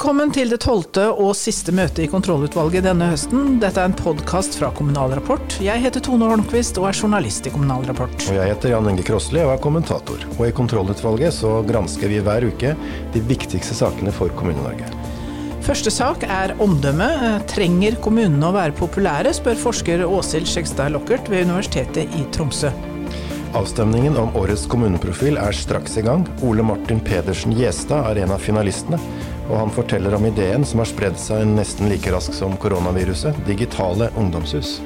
Velkommen til det tolvte og siste møtet i kontrollutvalget denne høsten. Dette er en podkast fra Kommunal Rapport. Jeg heter Tone Holmquist og er journalist i Kommunal Rapport. Og jeg heter Jan Inge Krosli og er kommentator. Og i kontrollutvalget så gransker vi hver uke de viktigste sakene for Kommune-Norge. Første sak er omdømme. Trenger kommunene å være populære, spør forsker Åshild Skjegstad Lockert ved Universitetet i Tromsø. Avstemningen om årets kommuneprofil er straks i gang. Ole Martin Pedersen Gjestad er en av finalistene, og han forteller om ideen som har spredd seg nesten like raskt som koronaviruset, digitale ungdomshus.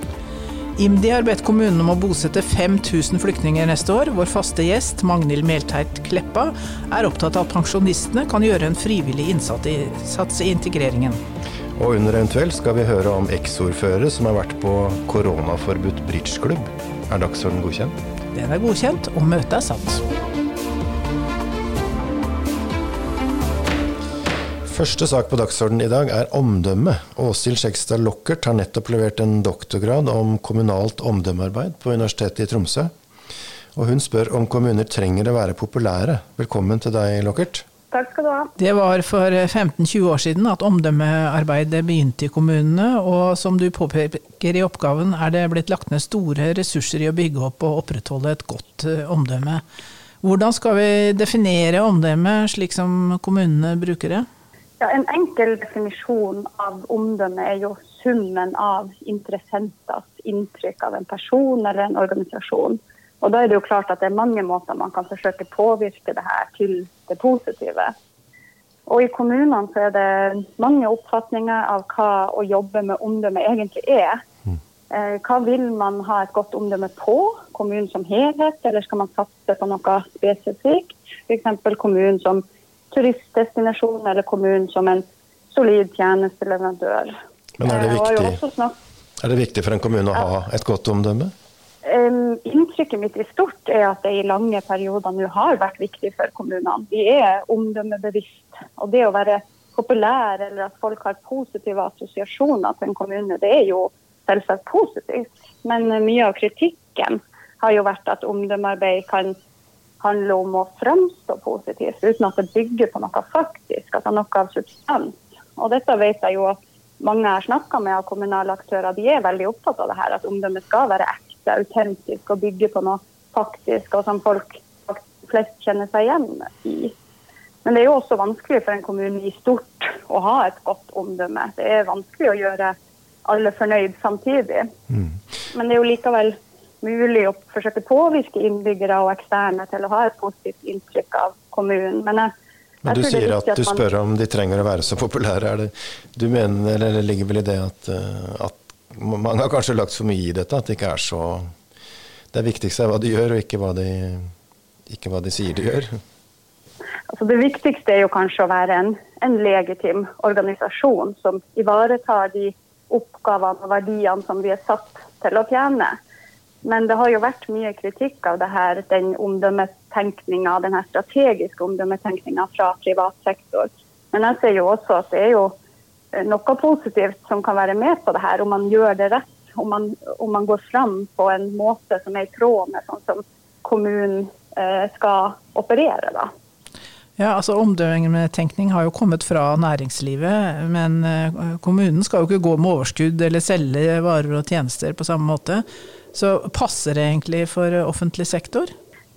IMDi har bedt kommunen om å bosette 5000 flyktninger neste år. Vår faste gjest, Magnhild Melteit Kleppa, er opptatt av at pensjonistene kan gjøre en frivillig innsats i integreringen. Og under eventuelt skal vi høre om eksordførere som har vært på koronaforbudt bridgeklubb. Er dagsorden godkjent? Den er godkjent, og møtet er satt. Første sak på dagsordenen i dag er omdømme. Åshild Skjegstad Lockert har nettopp levert en doktorgrad om kommunalt omdømmearbeid på Universitetet i Tromsø. Og hun spør om kommuner trenger å være populære. Velkommen til deg, Lockert. Takk skal du ha. Det var for 15-20 år siden at omdømmearbeidet begynte i kommunene, og som du påpeker i oppgaven er det blitt lagt ned store ressurser i å bygge opp og opprettholde et godt eh, omdømme. Hvordan skal vi definere omdømme slik som kommunene bruker det? Ja, en enkel definisjon av omdømme er jo summen av interessenters inntrykk av en person eller en organisasjon. Og da er det jo klart at det er mange måter man kan forsøke å påvirke det her til det positive. Og i kommunene så er det mange oppfatninger av hva å jobbe med omdømme egentlig er. Mm. Eh, hva vil man ha et godt omdømme på? Kommunen som helhet, eller skal man satse på noe spesifikt? F.eks. kommunen som turistdestinasjon, eller kommunen som en solid tjenesteleverandør. Men er det, eh, viktig, er det viktig for en kommune å ha et godt omdømme? Um, inntrykket mitt i stort er at det i lange perioder nå har vært viktig for kommunene. De er omdømmebevisst. Og det å være populær eller at folk har positive assosiasjoner til en kommune, det er jo selvsagt positivt. Men mye av kritikken har jo vært at omdømmearbeid kan handle om å fremstå positivt uten at det bygger på noe faktisk, altså noe av substans. Og dette vet jeg jo at mange jeg har snakka med av kommunale aktører, de er veldig opptatt av det her, at omdømmet skal være ekte, autentisk og bygge på noe faktisk, og som folk flest kjenner seg igjen i. Men det er jo også vanskelig for en kommune i stort å ha et godt omdømme. Det er vanskelig å gjøre alle fornøyd samtidig. Mm. Men det er jo likevel mulig å forsøke å påvirke innbyggere og eksterne til å ha et positivt inntrykk av kommunen. Men, jeg, Men du sier at, at du spør om de trenger å være så populære. Det, du mener, eller ligger vel i det at, eh, at mange har kanskje lagt for mye i dette. At det ikke er så Det viktigste er hva de gjør, og ikke hva de, ikke hva de sier de gjør. Altså det viktigste er jo kanskje å være en, en legitim organisasjon som ivaretar de oppgavene og verdiene som vi er satt til å tjene. Men det har jo vært mye kritikk av det her, den omdømmetenkninga, den strategiske omdømmetenkninga fra privat sektor. Men jeg ser jo også at det er jo noe positivt som kan være med på det her, om man gjør det rett. Om man, om man går fram på en måte som er i tråd med sånn som kommunen eh, skal operere. da. Ja, altså Omdømmetenkning har jo kommet fra næringslivet, men eh, kommunen skal jo ikke gå med overskudd eller selge varer og tjenester på samme måte. Så passer det egentlig for offentlig sektor?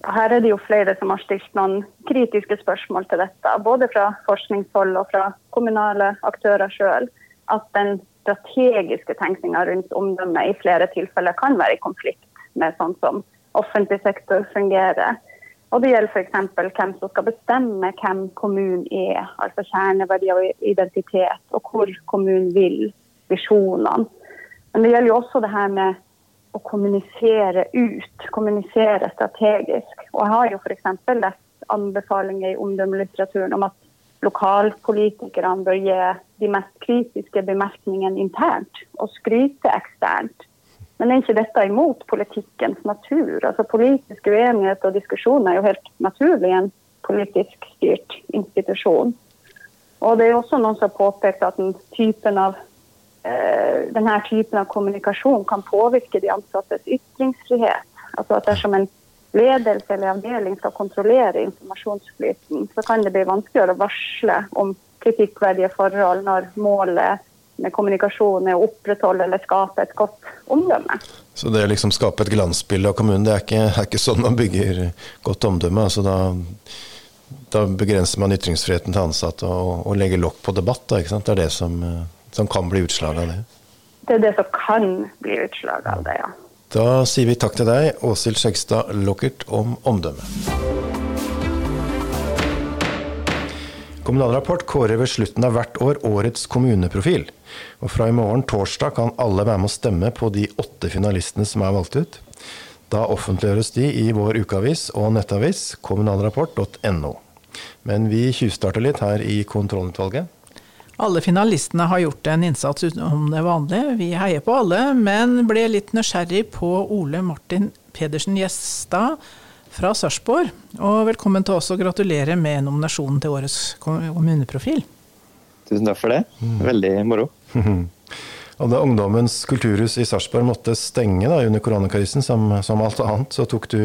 Her er det jo flere som har stilt noen kritiske spørsmål til dette, både fra forskningshold og fra kommunale aktører sjøl. At den strategiske tenkninga rundt omdømme i flere tilfeller kan være i konflikt med sånn som offentlig sektor fungerer. Og Det gjelder f.eks. hvem som skal bestemme hvem kommunen er, altså kjerneverdier og identitet, og hvor kommunen vil, visjonene. Men det gjelder jo også det her med å kommunisere ut, kommunisere strategisk. Og jeg har jo f.eks. lest anbefalinger i omdømmelitteraturen om at lokalpolitikerne bør gi de mest kritiske bemerkningene internt og skryte eksternt. Men er ikke dette imot politikkens natur? Altså Politisk uenighet og diskusjon er jo helt naturlig i en politisk styrt institusjon. Og det er også noen som har påpekt at den typen av denne typen av kommunikasjon kan påvirke de ansattes ytringsfrihet. Altså at Dersom en ledelse eller avdeling skal kontrollere informasjonsflyten, så kan det bli vanskeligere å varsle om kritikkverdige forhold når målet med kommunikasjon er å opprettholde eller skape et godt omdømme. Så det å liksom skape et glansbilde av kommunen, det er ikke, er ikke sånn man bygger godt omdømme? altså da, da begrenser man ytringsfriheten til ansatte og, og legger lokk på debatt? Da? Det er det som, som kan bli utslaget av det? Det er det som kan bli utslaget av det, ja. Da sier vi takk til deg, Åshild Skjegstad Lockert, om omdømme. Kommunal Rapport kårer ved slutten av hvert år årets kommuneprofil. Og fra i morgen torsdag kan alle være med å stemme på de åtte finalistene som er valgt ut. Da offentliggjøres de i vår ukeavis og nettavis kommunalrapport.no. Men vi tjuvstarter litt her i kontrollutvalget. Alle finalistene har gjort en innsats utenom det vanlige. Vi heier på alle, men ble litt nysgjerrig på Ole Martin Pedersen Gjestad fra Sarpsborg. Og velkommen til oss og gratulerer med nominasjonen til årets kommuneprofil. Tusen takk for det. Veldig moro. Og da Ungdommens kulturhus i Sarpsborg måtte stenge da, under koronakrisen, som, som, alt annet, så tok du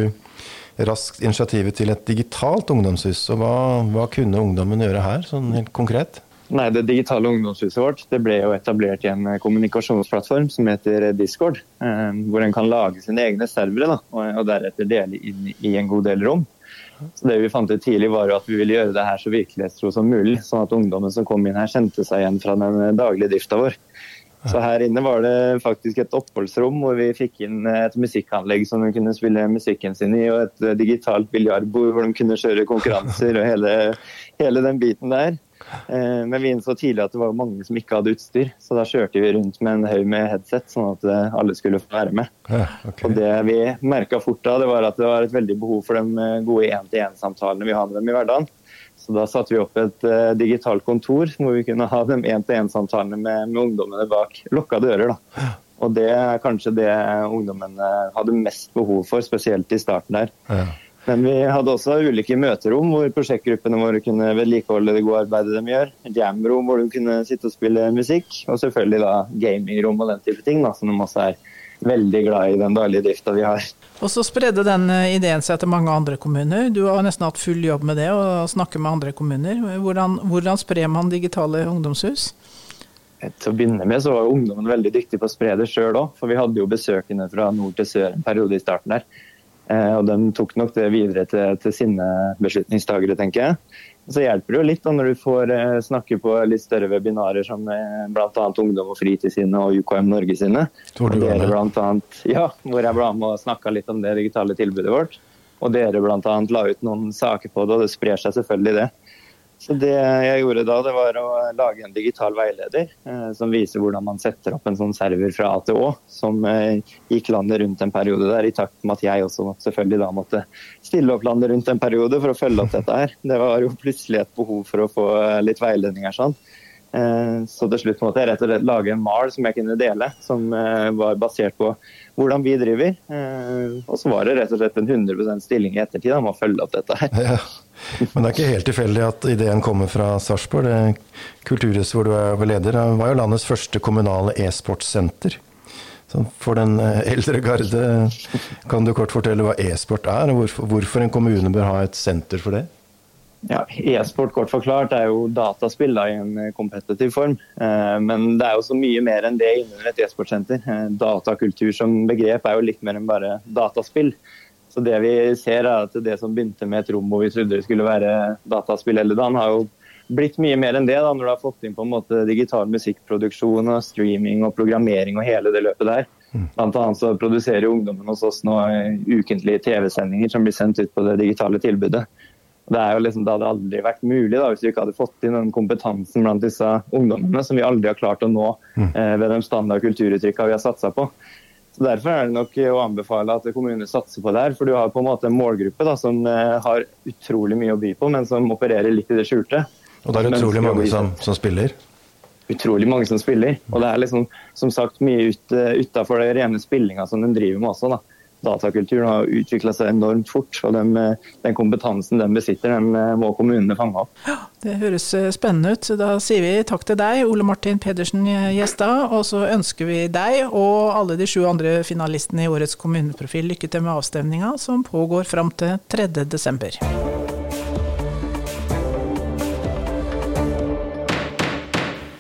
raskt initiativet til et digitalt ungdomshus. Og hva, hva kunne ungdommen gjøre her, sånn helt konkret? Nei, Det digitale ungdomshuset vårt det ble jo etablert i en eh, kommunikasjonsplattform som heter eh, Discord. Eh, hvor en kan lage sine egne servere da, og deretter dele inn i en god del rom. Så det vi fant ut tidlig var jo at vi ville gjøre det her så virkelighetstro som mulig, sånn at ungdommen som kom inn her kjente seg igjen fra den daglige drifta vår. Så her inne var det faktisk et oppholdsrom hvor vi fikk inn et musikkanlegg som de kunne spille musikken sin i, og et digitalt biljardbord hvor de kunne kjøre konkurranser og hele, hele den biten der. Eh, men vi innså tidlig at det var mange som ikke hadde utstyr, så da kjørte vi rundt med en haug med headset, sånn at eh, alle skulle få være med. Ja, okay. Og Det vi merka fort da, det var at det var et veldig behov for de eh, gode én-til-én-samtalene vi har med dem i hverdagen. Så Da satte vi opp et uh, digitalt kontor hvor vi kunne ha de én-til-én-samtalene med, med, ungdommene bak lukka dører. da. Og Det er kanskje det ungdommene hadde mest behov for, spesielt i starten der. Ja. Men vi hadde også ulike møterom hvor prosjektgruppene våre kunne vedlikeholde det gode arbeidet de gjør. Jamrom hvor de kunne sitte og spille musikk. Og selvfølgelig da gamingrom og den type ting, da, som de også er veldig glad i den daglige drifta vi har. Og så spredde den eh, ideen seg til mange andre kommuner. Du har nesten hatt full jobb med det, å snakke med andre kommuner. Hvordan, hvordan sprer man digitale ungdomshus? Til å begynne med så var ungdommen veldig dyktig på å spre det sjøl òg, for vi hadde jo besøkende fra nord til sør en periode i starten der. Eh, og de tok nok det videre til, til sine beslutningstagere, tenker jeg. Så hjelper det jo litt da, når du får eh, snakke på litt større webinarer som eh, bl.a. Ungdom og Fritid sine og UKM Norge sine. Dere blant annet, ja, hvor jeg ble med og snakka litt om det digitale tilbudet vårt. Og dere bl.a. la ut noen saker på det, og det sprer seg selvfølgelig det. Så Det jeg gjorde da, det var å lage en digital veileder eh, som viser hvordan man setter opp en sånn server fra A til Å, som eh, gikk landet rundt en periode der, i takt med at jeg også selvfølgelig da måtte stille opp landet rundt en periode for å følge opp dette her. Det var jo plutselig et behov for å få eh, litt veiledninger sånn. Eh, så til slutt måtte jeg rett og slett lage en mal som jeg kunne dele, som eh, var basert på hvordan vi driver. Og så var det rett og slett en 100 stilling i ettertid om å følge opp dette her. Ja. Men det er ikke helt tilfeldig at ideen kommer fra Sarpsborg. Kulturhuset hvor du er leder, var jo landets første kommunale e-sportsenter. For den eh, eldre garde, kan du kort fortelle hva e-sport er, og hvorfor en kommune bør ha et senter for det? Ja, E-sport kort forklart er jo dataspill da, i en eh, kompetitiv form. Eh, men det er jo så mye mer enn det innunder et e-sportsenter. Datakultur som begrep er jo litt mer enn bare dataspill. Så det vi ser er at det som begynte med et rom hvor vi trodde det skulle være dataspill hele dagen, har jo blitt mye mer enn det da, når du har fått inn på en måte digital musikkproduksjon og streaming og programmering og hele det løpet der. Mm. Blant annet så produserer ungdommen hos oss nå ukentlige TV-sendinger som blir sendt ut på det digitale tilbudet. Det, er jo liksom, det hadde aldri vært mulig da, hvis vi ikke hadde fått inn den kompetansen blant disse ungdommene som vi aldri har klart å nå mm. eh, ved de standard kulturuttrykkene vi har satsa på. Så Derfor er det nok å anbefale at kommunene satser på det her. For du har på en måte en målgruppe da, som eh, har utrolig mye å by på, men som opererer litt i det skjulte. Og det er utrolig mange som, som, spiller? Utrolig mange som spiller. Og det er liksom, som sagt mye ut, uh, utafor den rene spillinga som de driver med også. da datakulturen har utvikla seg enormt fort. og den, den, kompetansen den besitter, den eh, må kommunene fange opp. Ja, det høres eh, spennende ut. Da sier vi takk til deg, Ole Martin Pedersen Gjestad. Og så ønsker vi deg og alle de sju andre finalistene i årets kommuneprofil lykke til med avstemninga, som pågår fram til 3.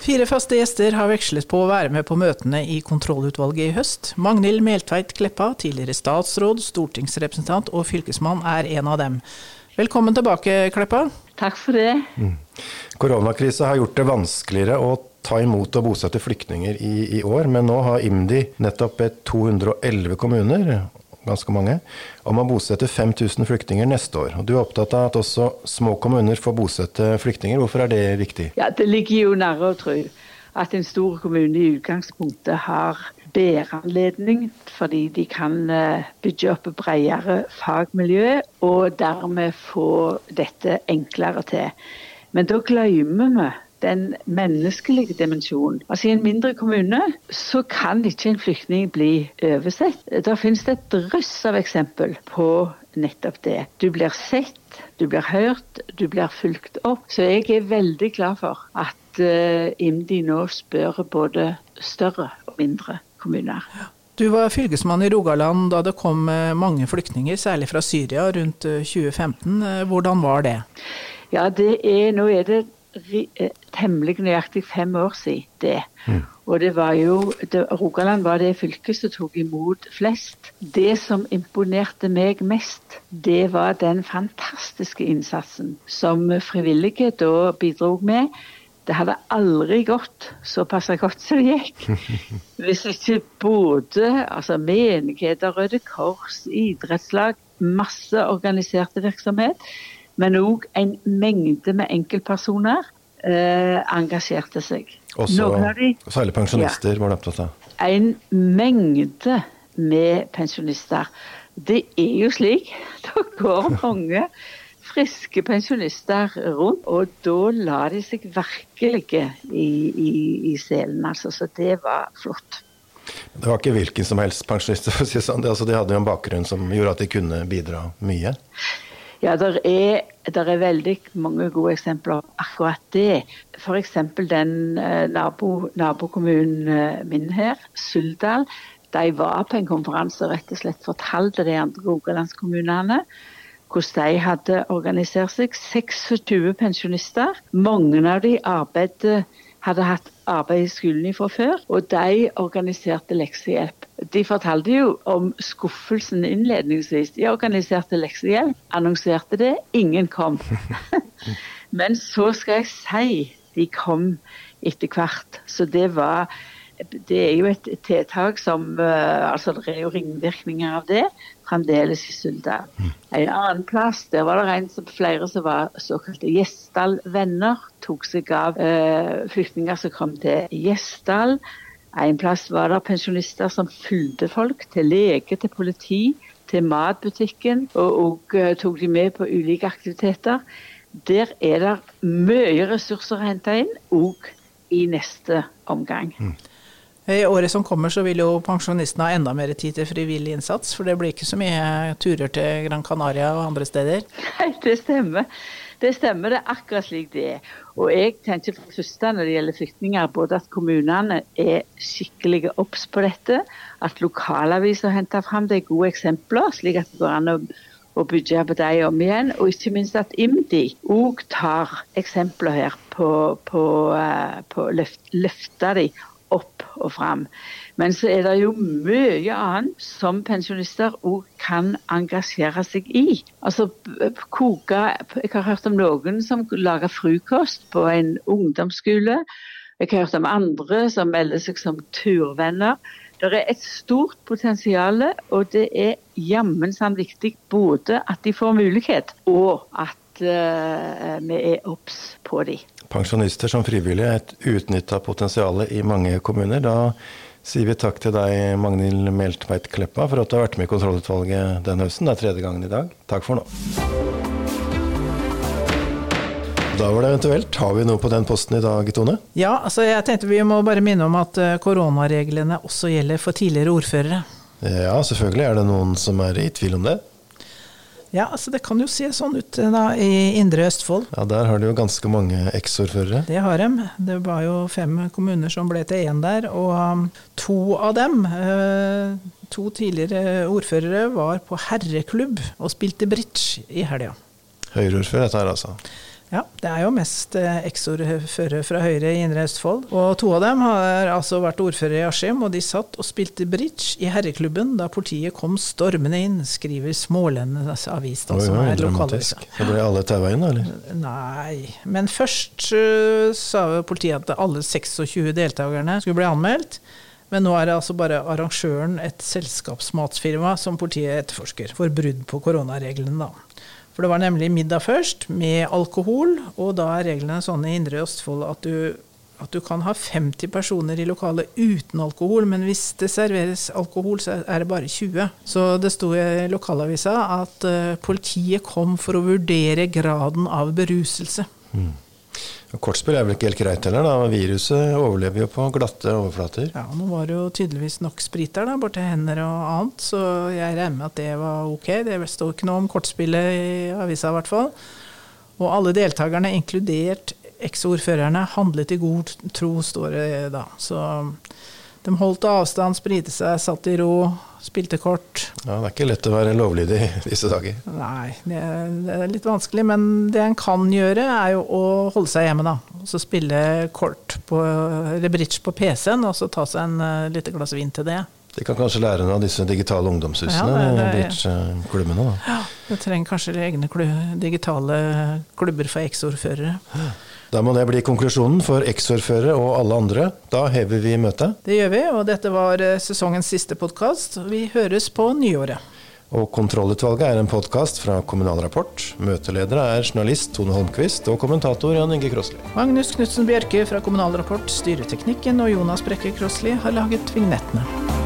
Fire faste gjester har vekslet på å være med på møtene i kontrollutvalget i høst. Magnhild Meltveit Kleppa, tidligere statsråd, stortingsrepresentant og fylkesmann, er en av dem. Velkommen tilbake, Kleppa. Takk for det. Mm. Koronakrisa har gjort det vanskeligere å ta imot og bosette flyktninger i, i, år, men nå har IMDi nettopp bedt 211 kommuner, ganske mange, om å bosette 5000 flyktninger neste år. Og Du er opptatt av at også små kommuner får bosette flyktninger. Hvorfor er det viktig? Ja, Det ligger jo nære å tro at en stor kommune i utgangspunktet har bedre anledning, fordi de kan eh, bygge opp bredere fagmiljø og dermed få dette enklere til. Men da glemmer vi den menneskelige dimensjonen. Altså I en mindre kommune så kan ikke en flyktning bli oversett. Der finnes det et drøss av eksempel på nettopp det. Du blir sett, du blir hørt, du blir fulgt opp. Så jeg er veldig glad for at uh, IMDi nå spør både større og mindre kommuner. Du var fylkesmann i Rogaland da det kom eh, mange flyktninger, særlig fra Syria rundt 2015. Eh, hvordan var det? Ja, det er, Nå er det Eh, temmelig nøyaktig fem år siden det. Mm. Og det var jo det, Rogaland var det fylket som tok imot flest. Det som imponerte meg mest, det var den fantastiske innsatsen som frivillige da bidro med. Det hadde aldri gått såpass godt som det gikk. Hvis ikke både altså menigheter, Røde Kors, idrettslag, masse organiserte virksomhet men òg en mengde med enkeltpersoner eh, engasjerte seg. Også de, særlig pensjonister ja, var det opptatt av? En mengde med pensjonister. Det er jo slik. Det går mange friske pensjonister rundt, og da la de seg virkelig i, i, i selen. Altså, så det var flott. Det var ikke hvilken som helst pensjonister, for å si det sånn. Altså, de hadde jo en bakgrunn som gjorde at de kunne bidra mye? Ja, det er, er, veldig mange gode eksempler på akkurat det. F.eks. den eh, nabo, nabokommunen eh, min her, Suldal. De var på en konferanse og rett og slett fortalte de andre rogalandskommunene hvordan de hadde organisert seg. 26 pensjonister. Mange av de arbeidet hadde hatt arbeid i skolen fra før, og de organiserte leksehjelp. De fortalte jo om skuffelsen innledningsvis. De organiserte leksehjelp, annonserte det, ingen kom. Men så skal jeg si de kom etter hvert. Så det var det er jo et tiltak som uh, altså Det er jo ringvirkninger av det fremdeles i Suldal. Mm. En annen plass der var det en som, flere som var såkalte Gjesdal-venner. Tok seg av uh, flyktninger som kom til Gjesdal. En plass var det pensjonister som fulgte folk til lege, til politi, til matbutikken. Og, og uh, tok de med på ulike aktiviteter. Der er det mye ressurser å hente inn, òg i neste omgang. Mm. I året som kommer så vil jo pensjonistene ha enda mer tid til frivillig innsats, for det blir ikke så mye turer til Gran Canaria og andre steder? Nei, det stemmer. Det stemmer, det er akkurat slik det er. Og jeg tenker for det første når det gjelder flyktninger, både at kommunene er skikkelig obs på dette, at lokalaviser henter fram de gode eksempler, slik at det går an å, og bygge på dem om igjen. Og ikke minst at IMDi òg tar eksempler her på, på, på løft, løfte de opp og fram. Men så er det jo mye annet som pensjonister òg kan engasjere seg i. Altså koke Jeg har hørt om noen som lager frokost på en ungdomsskole. Jeg har hørt om andre som melder seg som turvenner. Det er et stort potensial, og det er jammen sann viktig både at de får mulighet, og at uh, vi er obs på dem pensjonister som frivillige et utnytta potensial i mange kommuner. Da sier vi takk til deg, Magnhild Meltveit Kleppa, for at du har vært med i kontrollutvalget den høsten. Det er tredje gangen i dag. Takk for nå. Da var det eventuelt. Har vi noe på den posten i dag, Tone? Ja, altså jeg tenkte vi må bare minne om at eh, koronareglene også gjelder for tidligere ordførere. Ja, selvfølgelig er det noen som er i tvil om det. Ja, altså det kan jo se sånn ut eh, da, i Indre Østfold. Ja, Der har de jo ganske mange eksordførere. Det har de. Det var jo fem kommuner som ble til én der. Og um, to av dem, uh, to tidligere ordførere, var på herreklubb og spilte bridge i helga. Høyreordfører dette her, altså? Ja, det er jo mest eksordførere fra Høyre i Indre Østfold. Og to av dem har altså vært ordfører i Askim, og de satt og spilte bridge i herreklubben da politiet kom stormende inn, skriver Smålendenes avis. Da, som er dramatisk. lokalavisa. Så ble alle taua inn, da, eller? Nei, men først uh, sa politiet at alle 26 deltakerne skulle bli anmeldt. Men nå er det altså bare arrangøren, et selskapsmatsfirma, som politiet etterforsker for brudd på koronareglene. da. For det var nemlig middag først, med alkohol, og da er reglene sånn i Indre Østfold at du, at du kan ha 50 personer i lokalet uten alkohol, men hvis det serveres alkohol, så er det bare 20. Så det sto i lokalavisa at uh, politiet kom for å vurdere graden av beruselse. Og Kortspill er vel ikke helt greit heller, da. Viruset overlever jo på glatte overflater. Ja, nå var det jo tydeligvis nok sprit der, da, borti hender og annet, så jeg regner med at det var ok. Det sto ikke noe om kortspillet i avisa i hvert fall. Og alle deltakerne, inkludert eksordførerne, handlet i god tro, står det da. Så de holdt avstand, sprite seg, satt i ro, spilte kort. Ja, Det er ikke lett å være lovlydig disse dager. Nei, det er, litt vanskelig, men det en kan gjøre, er jo å holde seg hjemme, da. Og så spille kort på, eller bridge på PC-en, og så ta seg en uh, lite glass vin til det. De kan kanskje lære noe av disse digitale ungdomshusene, Ja, bridge-klubbene. da. Ja, det trenger kanskje egne klu- digitale klubber for eks-ordførere. Da må det bli konklusjonen for eksordførere og alle andre. Da hever vi møtet. Det gjør vi, og dette var eh, sesongens siste podkast. Vi høres på nyåret. Og Kontrollutvalget er en podkast fra Kommunal Rapport. Møteledere er journalist Tone Holmquist og kommentator Jan Inge Krosli. Magnus Knutsen Bjørke fra Kommunal Rapport styrer teknikken, og Jonas Brekke Krosli har laget vignettene.